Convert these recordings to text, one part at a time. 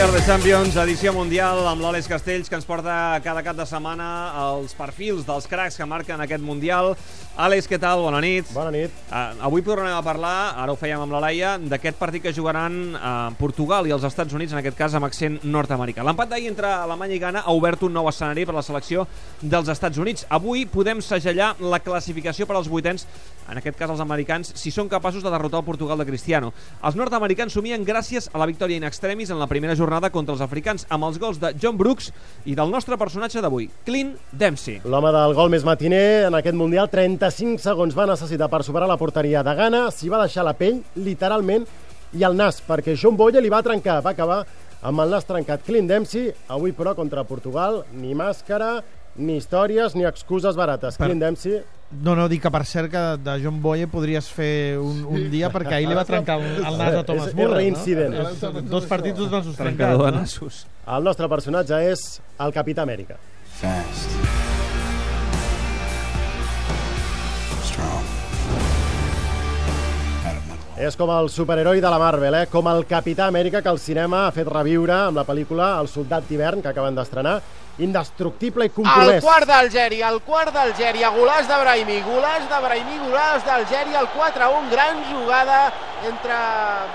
are the Champions, edició mundial amb l'Àlex Castells, que ens porta cada cap de setmana els perfils dels cracs que marquen aquest mundial. Àlex, què tal? Bona nit. Bona nit. Uh, avui tornem a parlar, ara ho fèiem amb la Laia, d'aquest partit que jugaran uh, Portugal i els Estats Units, en aquest cas amb accent nord-americà. L'empat d'ahir entre Alemanya i Ghana ha obert un nou escenari per a la selecció dels Estats Units. Avui podem segellar la classificació per als vuitens, en aquest cas els americans, si són capaços de derrotar el Portugal de Cristiano. Els nord-americans somien gràcies a la victòria in extremis en la primera jornada contra els africans amb els gols de John Brooks i del nostre personatge d'avui, Clint Dempsey. L'home del gol més matiner en aquest Mundial, 35 segons va necessitar per superar la porteria de Ghana, s'hi va deixar la pell, literalment, i el nas, perquè John Boye li va trencar, va acabar amb el nas trencat. Clint Dempsey, avui però contra Portugal, ni màscara, ni històries, ni excuses barates. Per- Clint Dempsey, No, no, dic que per cert que de John Boye podries fer un, un dia perquè ahir li va trencar el, el nas a Thomas És- és Muller. reincident. No? És- Dos partits, dos nassos Trencador de trencats. nassos. el nostre personatge és el Capità Amèrica. Fast. És com el superheroi de la Marvel, eh? com el Capità Amèrica que el cinema ha fet reviure amb la pel·lícula El soldat d'hivern, que acaben d'estrenar, indestructible i El compromès. quart d'Algèria, el quart d'Algèria, golàs de Brahimi, golàs de Brahimi, golàs d'Algèria, el 4-1, gran jugada entre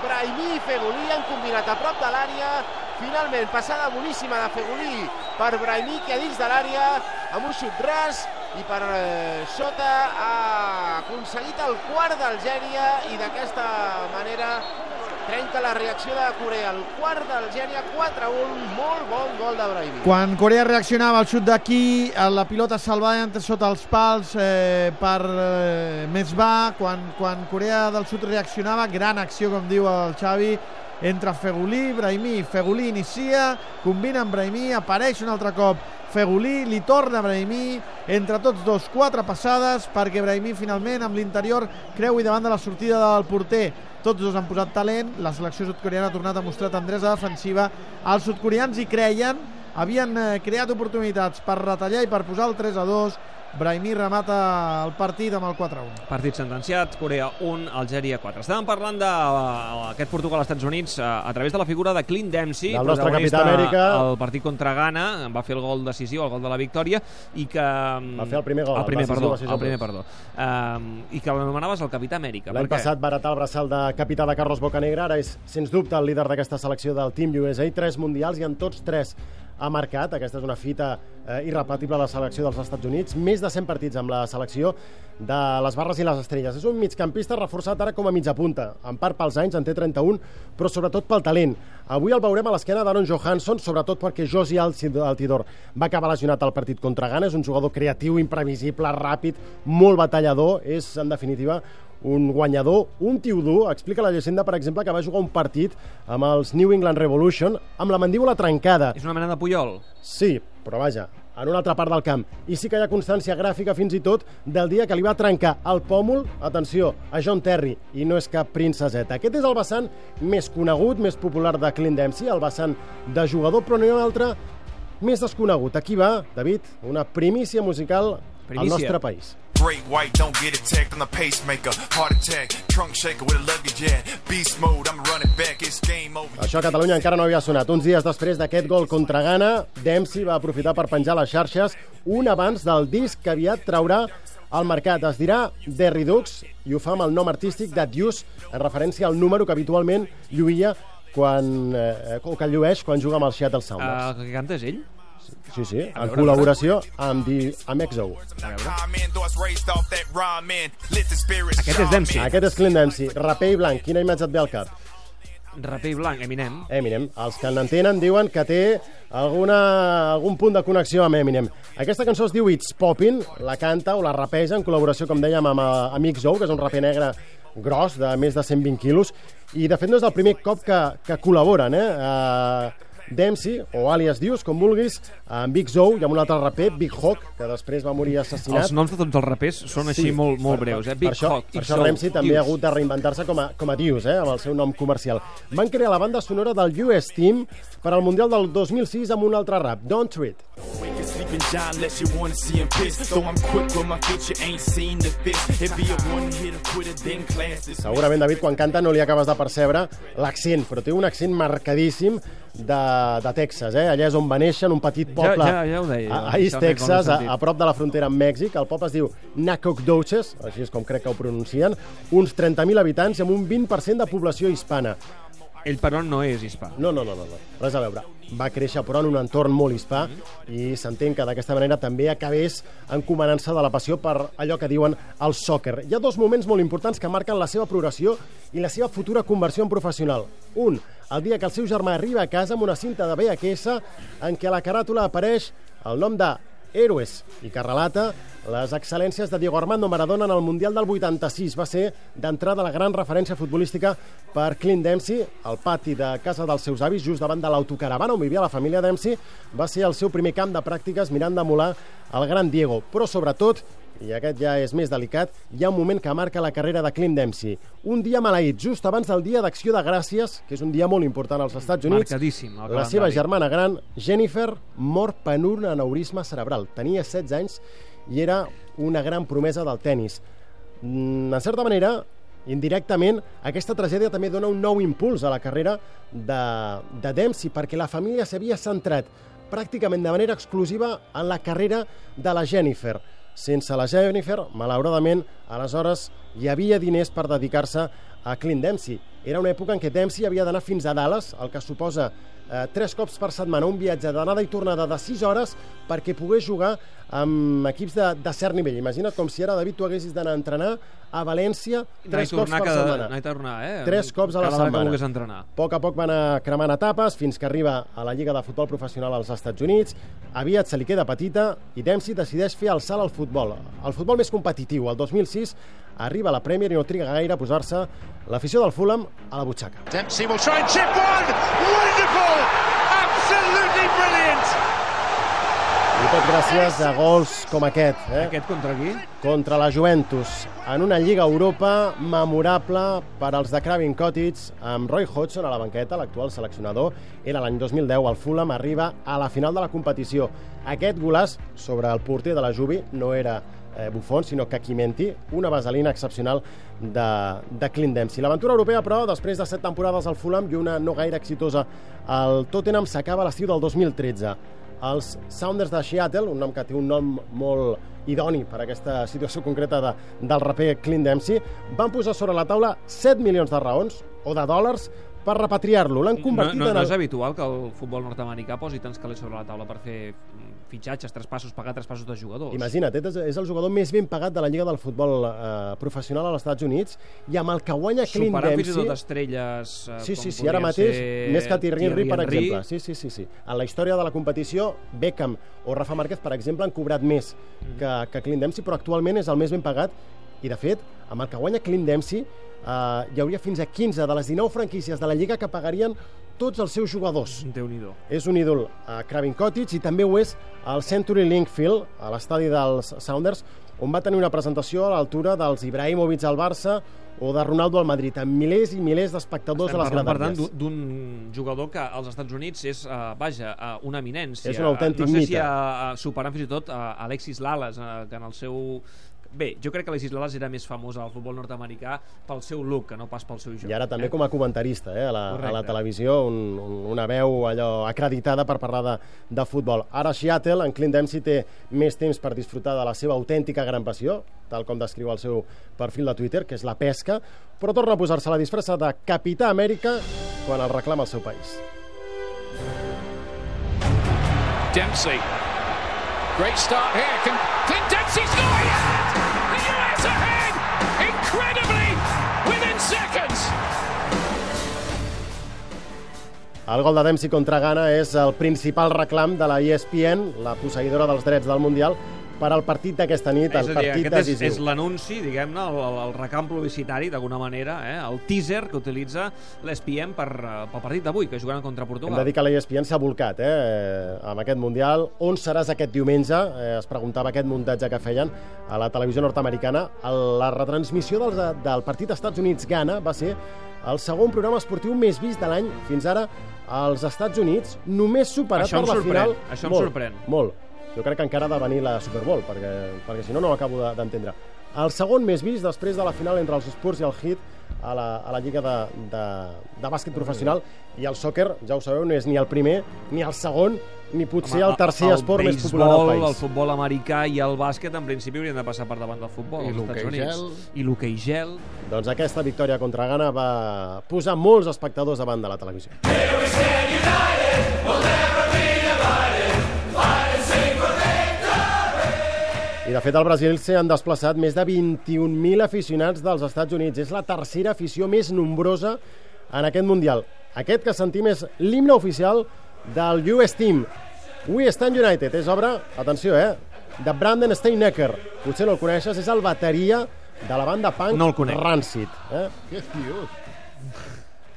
Brahimi i Fegulí, han combinat a prop de l'àrea, finalment passada boníssima de Fegulí per Brahimi, que a dins de l'àrea, amb un xut ras, i per eh, sota ha aconseguit el quart d'Algèria i d'aquesta manera trenca la reacció de Corea. El quart d'Algèria, 4-1, molt bon gol de Brahimi. Quan Corea reaccionava al xut d'aquí, eh, la pilota se'l va entre sota els pals eh, per eh, va. Quan, quan Corea del Sud reaccionava, gran acció, com diu el Xavi, entre Fegulí, Brahimi. Fegulí inicia, combina amb Brahimi, apareix un altre cop Fegulí, li torna Brahimi, entre tots dos quatre passades perquè Brahimi finalment amb l'interior creui davant de la sortida del porter. Tots dos han posat talent, la selecció sudcoreana ha tornat a mostrar tendresa defensiva. Els sudcoreans hi creien, havien eh, creat oportunitats per retallar i per posar el 3 a 2. Brahimi remata el partit amb el 4 a 1. Partit sentenciat, Corea 1, Algèria 4. Estàvem parlant d'aquest Portugal als Estats Units a, a través de la figura de Clint Dempsey, Del nostre Capità Amèrica. al partit contra Ghana, va fer el gol decisiu, el gol de la victòria, i que... Va fer el primer gol, El primer, el decisiu, perdó, el primer, perdó. Um, I que l'anomenaves el Capità Amèrica. L'any passat va heretar el braçal de capità de Carlos Bocanegra, ara és, sens dubte, el líder d'aquesta selecció del Team USA. Tres mundials i en tots tres ha marcat. Aquesta és una fita eh, irrepetible de la selecció dels Estats Units. Més de 100 partits amb la selecció de les barres i les estrelles. És un migcampista reforçat ara com a mitja punta. En part pels anys, en té 31, però sobretot pel talent. Avui el veurem a l'esquena d'Aaron Johansson, sobretot perquè Josi Altidor va acabar lesionat al partit contra Ghana. És un jugador creatiu, imprevisible, ràpid, molt batallador. És, en definitiva, un guanyador, un tio dur. Explica la llegenda, per exemple, que va jugar un partit amb els New England Revolution amb la mandíbula trencada. És una mena de Puyol. Sí, però vaja, en una altra part del camp. I sí que hi ha constància gràfica fins i tot del dia que li va trencar el pòmul, atenció, a John Terry, i no és cap princeseta. Aquest és el vessant més conegut, més popular de Clint Dempsey, el vessant de jugador, però n'hi ha un altre més desconegut. Aquí va, David, una primícia musical Primícia. al nostre país. Great white, don't get attacked. I'm the pacemaker. Heart attack, trunk shaker with a luggage jet. Beast mode, I'm running back. It's game over. Això a Catalunya encara no havia sonat. Uns dies després d'aquest gol contra Ghana, Dempsey va aprofitar per penjar les xarxes un abans del disc que aviat traurà al mercat. Es dirà The Redux i ho fa amb el nom artístic de Deuce, en referència al número que habitualment lluïa quan, eh, o que llueix quan juga amb el Seattle Uh, Sounders. el que canta és ell? Sí, sí, en col·laboració amb, the, amb EXO. Aquest és Dempsey. Aquest és Clint Dempsey, raper i blanc. Quina imatge et ve al cap? Raper i blanc, Eminem. Eminem. Els que n'entenen diuen que té alguna, algun punt de connexió amb Eminem. Aquesta cançó es diu It's Poppin', la canta o la rapeja en col·laboració, com dèiem, amb, eh, amb XO, que és un raper negre gros, de més de 120 quilos, i de fet no és el primer cop que, que col·laboren, eh? Uh, Dempsey, o alias Dius, com vulguis, amb Big Zoe i amb un altre raper, Big Hawk, que després va morir assassinat. Els noms de tots els rapers són així molt, molt breus. Eh? per Big això, Hawk, per això Ramsey també ha hagut de reinventar-se com a, com a Dius, eh, amb el seu nom comercial. Van crear la banda sonora del US Team per al Mundial del 2006 amb un altre rap, Don't Treat. Even John unless you wanna see him piss. Though I'm quick with my feet, you ain't seen the fist. It be a one hitter quitter, then class this. Segurament, David, quan canta no li acabes de percebre l'accent, però té un accent marcadíssim de, de Texas, eh? Allà és on va néixer, en un petit poble ja, ja ho deia, a, a East Texas, a, a prop de la frontera amb Mèxic. El poble es diu Nacogdoches, així és com crec que ho pronuncien, uns 30.000 habitants i amb un 20% de població hispana. Ell, però, no és hispà. No, no, no, no, no, res a veure. Va créixer, però, en un entorn molt hispà i s'entén que d'aquesta manera també acabés encomanant-se de la passió per allò que diuen el soccer. Hi ha dos moments molt importants que marquen la seva progressió i la seva futura conversió en professional. Un, el dia que el seu germà arriba a casa amb una cinta de VHS en què a la caràtula apareix el nom de Héroes i que relata les excel·lències de Diego Armando Maradona en el Mundial del 86. Va ser d'entrada la gran referència futbolística per Clint Dempsey, al pati de casa dels seus avis, just davant de l'autocaravana on vivia la família Dempsey. Va ser el seu primer camp de pràctiques mirant d'emular el gran Diego. Però, sobretot, i aquest ja és més delicat, hi ha un moment que marca la carrera de Clint Dempsey. Un dia maleït, just abans del dia d'Acció de Gràcies, que és un dia molt important als Estats Units. Marcadíssim, La seva germana gran, Jennifer, mor per un aneurisma cerebral. Tenia 16 anys i era una gran promesa del tennis. Mm, En certa manera, indirectament, aquesta tragèdia també dona un nou impuls a la carrera de, de Dempsey, perquè la família s'havia centrat pràcticament de manera exclusiva en la carrera de la Jennifer. Sense la Jennifer, malauradament, aleshores hi havia diners per dedicar-se a Clint Dempsey. Era una època en què Dempsey havia d'anar fins a Dallas, el que suposa eh, tres cops per setmana un viatge d'anada i tornada de 6 hores perquè pogués jugar amb equips de, de cert nivell. Imagina't com si ara, David, tu haguessis d'anar a entrenar a València tres cops per cada... setmana. Anar tornar, eh? Tres cops a la Cada setmana. que entrenar. A poc a poc va anar cremant etapes fins que arriba a la Lliga de Futbol Professional als Estats Units. Aviat se li queda petita i Dempsey decideix fer el salt al futbol. El futbol més competitiu. El 2006 arriba a la Premier i no triga gaire a posar-se l'afició del Fulham a la butxaca. Dempsey will try and chip one. Wonderful! Absolutely brilliant! I tot gràcies a gols com aquest. Eh? Aquest contra qui? contra la Juventus en una Lliga Europa memorable per als de Craven Cottage amb Roy Hodgson a la banqueta, l'actual seleccionador. Era l'any 2010, el Fulham arriba a la final de la competició. Aquest golàs sobre el porter de la Juvi no era eh, Buffon, sinó Kakimenti, una vaselina excepcional de, de Clint Dempsey. L'aventura europea, però, després de set temporades al Fulham i una no gaire exitosa al Tottenham, s'acaba l'estiu del 2013 els Sounders de Seattle, un nom que té un nom molt idoni per a aquesta situació concreta de, del raper Clint Dempsey, van posar sobre la taula 7 milions de raons o de dòlars per repatriar-lo. L'han No, convertit no, en no el... és habitual que el futbol nord-americà posi tants calés sobre la taula per fer fitxatges, traspassos, pagar traspassos de jugadors. Imagina't, és, és el jugador més ben pagat de la Lliga del Futbol eh, professional als Estats Units i amb el que guanya Clint Superant fins i Dempsey... tot estrelles eh, Sí, sí, sí, ara mateix, ser més que Thierry Henry, per Henry. exemple. Sí, sí, sí, sí. En la història de la competició, Beckham o Rafa Márquez, per exemple, han cobrat més Mm. que, que Clint Dempsey, però actualment és el més ben pagat i, de fet, amb el que guanya Clint Dempsey, eh, hi hauria fins a 15 de les 19 franquícies de la Lliga que pagarien tots els seus jugadors. déu nhi És un ídol a Craven Cottage i també ho és al Century Link Field, a l'estadi dels Sounders, on va tenir una presentació a l'altura dels Ibrahimovic al Barça o de Ronaldo al Madrid, amb milers i milers d'espectadors a les parlant, per tant, d'un- jugador que als Estats Units és, uh, vaja, uh, una eminència. És un autèntic No sé mite. si uh, superant fins i tot uh, Alexis Lalas, uh, que en el seu... Bé, jo crec que Alexis Lalas era més famós al futbol nord-americà pel seu look, que no pas pel seu joc. I ara també eh? com a comentarista eh, a, la, a la Correcte. televisió, un, un, una veu allò acreditada per parlar de, de futbol. Ara a Seattle, en Clint Dempsey té més temps per disfrutar de la seva autèntica gran passió, tal com descriu el seu perfil de Twitter, que és la pesca, però torna a posar-se la disfressa de Capità Amèrica quan el reclama el seu país. Dempsey. Great start here. Can Clint Dempsey score El gol de Dempsey contra Ghana és el principal reclam de la ESPN, la posseïdora dels drets del Mundial, per al partit d'aquesta nit, És el dir, partit aquest és, decisiu. és l'anunci, diguem-ne, el, el, el publicitari, d'alguna manera, eh? el teaser que utilitza l'ESPN per, eh, pel partit d'avui, que jugaran contra Hem Portugal. de dir que la ESPN s'ha volcat eh, amb aquest Mundial. On seràs aquest diumenge? Eh, es preguntava aquest muntatge que feien a la televisió nord-americana. La retransmissió dels, del partit Estats Units-Ghana va ser el segon programa esportiu més vist de l'any fins ara als Estats Units, només superat Això per la sorprèn, final... això em molt, sorprèn. Molt. jo crec que encara ha de venir la Super Bowl, perquè, perquè si no, no acabo de- d'entendre. El segon més vist després de la final entre els Spurs i el Heat a la, a la Lliga de, de, de bàsquet professional i el sòquer, ja ho sabeu, no és ni el primer, ni el segon, ni potser el tercer esport més popular del país. El futbol americà i el bàsquet en principi haurien de passar per davant del futbol I als Estats l'hoquei Units. gel. I l'hoquei gel. Doncs aquesta victòria contra Ghana va posar molts espectadors davant de la televisió. I de fet al Brasil s'hi han desplaçat més de 21.000 aficionats dels Estats Units. És la tercera afició més nombrosa en aquest Mundial. Aquest que sentim és l'himne oficial del US Team. We Stand United és obra, atenció, eh, de Brandon Steinecker. Potser no el coneixes, és el bateria de la banda punk No el conec. Rancid. Eh? Dius?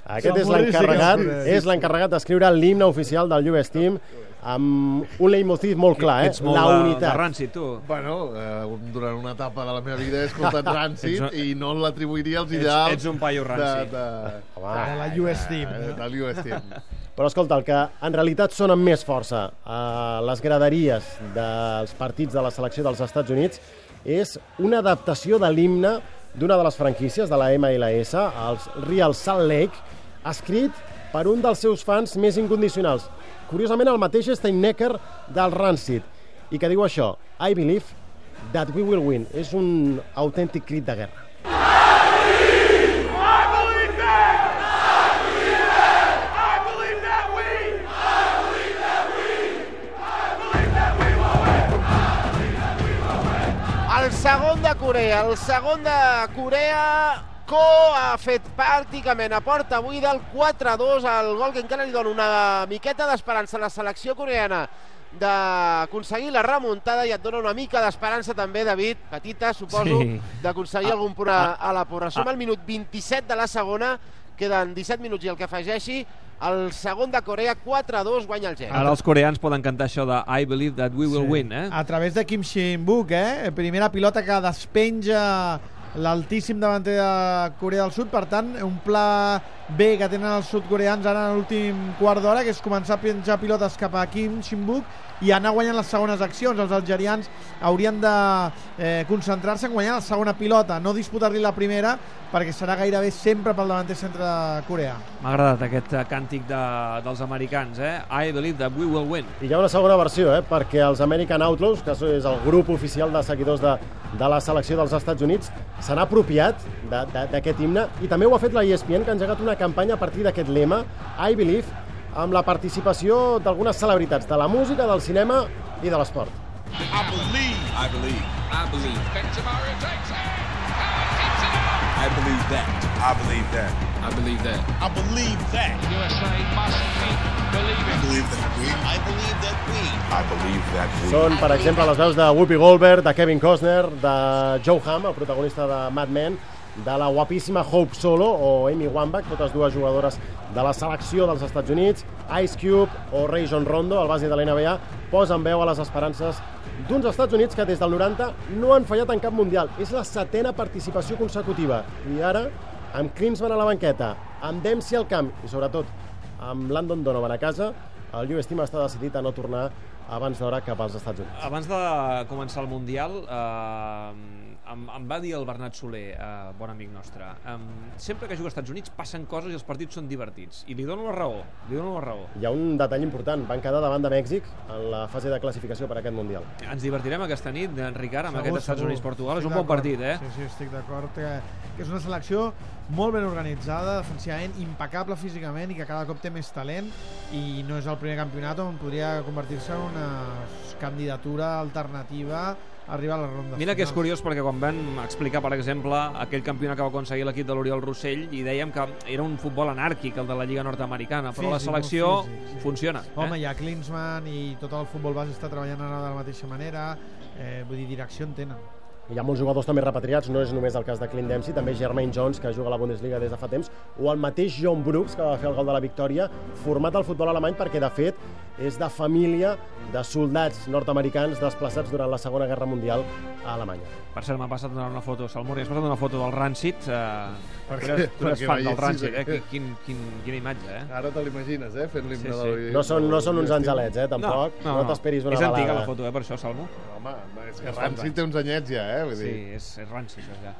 Aquest és l'encarregat que és l'encarregat d'escriure l'himne oficial del US Team amb un leitmotiv molt clar, eh? Ets molt La de, de unitat. Rancid, tu. Bueno, eh, durant una etapa de la meva vida he escoltat Rancid Ets- i no l'atribuiria als Ets- ideals ets un paio ranci. de, de, Home, De la US Team. eh, no? del US Team. Però escolta, el que en realitat sona amb més força a les graderies dels partits de la selecció dels Estats Units és una adaptació de l'himne d'una de les franquícies de la MLS, els Real Salt Lake, escrit per un dels seus fans més incondicionals. Curiosament, el mateix Steinecker del Rancid, i que diu això, I believe that we will win. És un autèntic crit de guerra. El segon de Corea, el segon de Corea, Ko ha fet pràcticament a porta buida el 4-2, el gol que encara li dona una miqueta d'esperança a la selecció coreana d'aconseguir la remuntada i et dona una mica d'esperança també, David, petita, suposo, Sí. d'aconseguir algun punt a, a la porra. Som al minut 27 de la segona, queden 17 minuts i el que afegeixi, el segon de Corea, 4-2, guanya el Gen. Ara els coreans poden cantar això de I believe that we will Sí. win, eh? A través de Kim Shin-buk, eh? Primera pilota que despenja l'altíssim davanter de Corea del Sud. Per tant, un pla B que tenen els sudcoreans ara en l'últim quart d'hora, que és començar a penjar pilotes cap a Kim Shin-buk i anar guanyant les segones accions. Els algerians haurien de eh, concentrar-se en guanyar la segona pilota, no disputar-li la primera, perquè serà gairebé sempre pel davanter centre de Corea. M'ha agradat aquest eh, càntic de, dels americans, eh? I believe that we will win. I hi ha una segona versió, eh? perquè els American Outlaws, que és el grup oficial de seguidors de, de la selecció dels Estats Units, se n'ha apropiat de- de- d'aquest himne i també ho ha fet la ESPN, que ha engegat una campanya a partir d'aquest lema, I Believe, amb la participació d'algunes celebritats de la música, del cinema i de l'esport. I believe. I believe. I believe. Benzema takes it. I believe that. I believe that. I believe that. I believe that. USA must keep believing. believe that we. I believe that we. I believe that we. Són, per exemple, les veus de Whoopi Goldberg, de Kevin Costner, de Joe Hamm, el protagonista de Mad Men, de la guapíssima Hope Solo o Amy Wambach, totes dues jugadores de la selecció dels Estats Units, Ice Cube o Rajon Rondo, el base de la NBA, posen veu a les esperances d'uns Estats Units que des del 90 no han fallat en cap mundial. És la setena participació consecutiva. I ara, amb Klinsmann a la banqueta, amb Dempsey al camp i, sobretot, amb Landon Donovan a casa, el US Team està decidit a no tornar abans d'hora cap als Estats Units. Abans de començar el Mundial, eh, em, em va dir el Bernat Soler, eh, bon amic nostre, eh, sempre que juga als Estats Units passen coses i els partits són divertits. I li dono la raó, li dono la raó. Hi ha un detall important, van quedar davant de Mèxic en la fase de classificació per a aquest Mundial. Ens divertirem aquesta nit, eh, Ricard, amb Segur, aquest Estats. Units-Portugal. És un bon partit, eh? Sí, sí, estic d'acord. Que, que és una selecció molt ben organitzada, defensivament impecable físicament i que cada cop té més talent i no és el primer campionat on podria convertir-se en una candidatura alternativa a arribar a les rondes Mira que és curiós perquè quan vam explicar, per exemple, aquell campionat que va aconseguir l'equip de l'Oriol Rossell i dèiem que era un futbol anàrquic, el de la Lliga Nord-Americana, però la Físic, selecció físic, sí. funciona. Home, eh? hi ha Klinsmann i tot el futbol base està treballant ara de la mateixa manera, eh, vull dir, direcció en tenen. Hi ha molts jugadors també repatriats, no és només el cas de Clint Dempsey, també Jermaine Jones, que juga a la Bundesliga des de fa temps, o el mateix John Brooks, que va fer el gol de la victòria, format al futbol alemany perquè, de fet, és de família de soldats nord-americans desplaçats durant la Segona Guerra Mundial a Alemanya. Per cert, m'ha passat donar una foto, Salmuri, has passat una foto del Rancid. Eh, Per què? tu eres fan del Rancid, eh? aquest. Quin, quin, quina imatge, eh? Ara te l'imagines, eh? Fent l'himne Sí, de sí. la No són, no són uns angelets, eh, tampoc. No, no, t'esperis una És antiga balada. la foto, eh, per això, Salmo. Home, és que Uns quants Ranci anys. té uns anyets ja, eh? Vull Sí, dir, és, és ranci, això ja.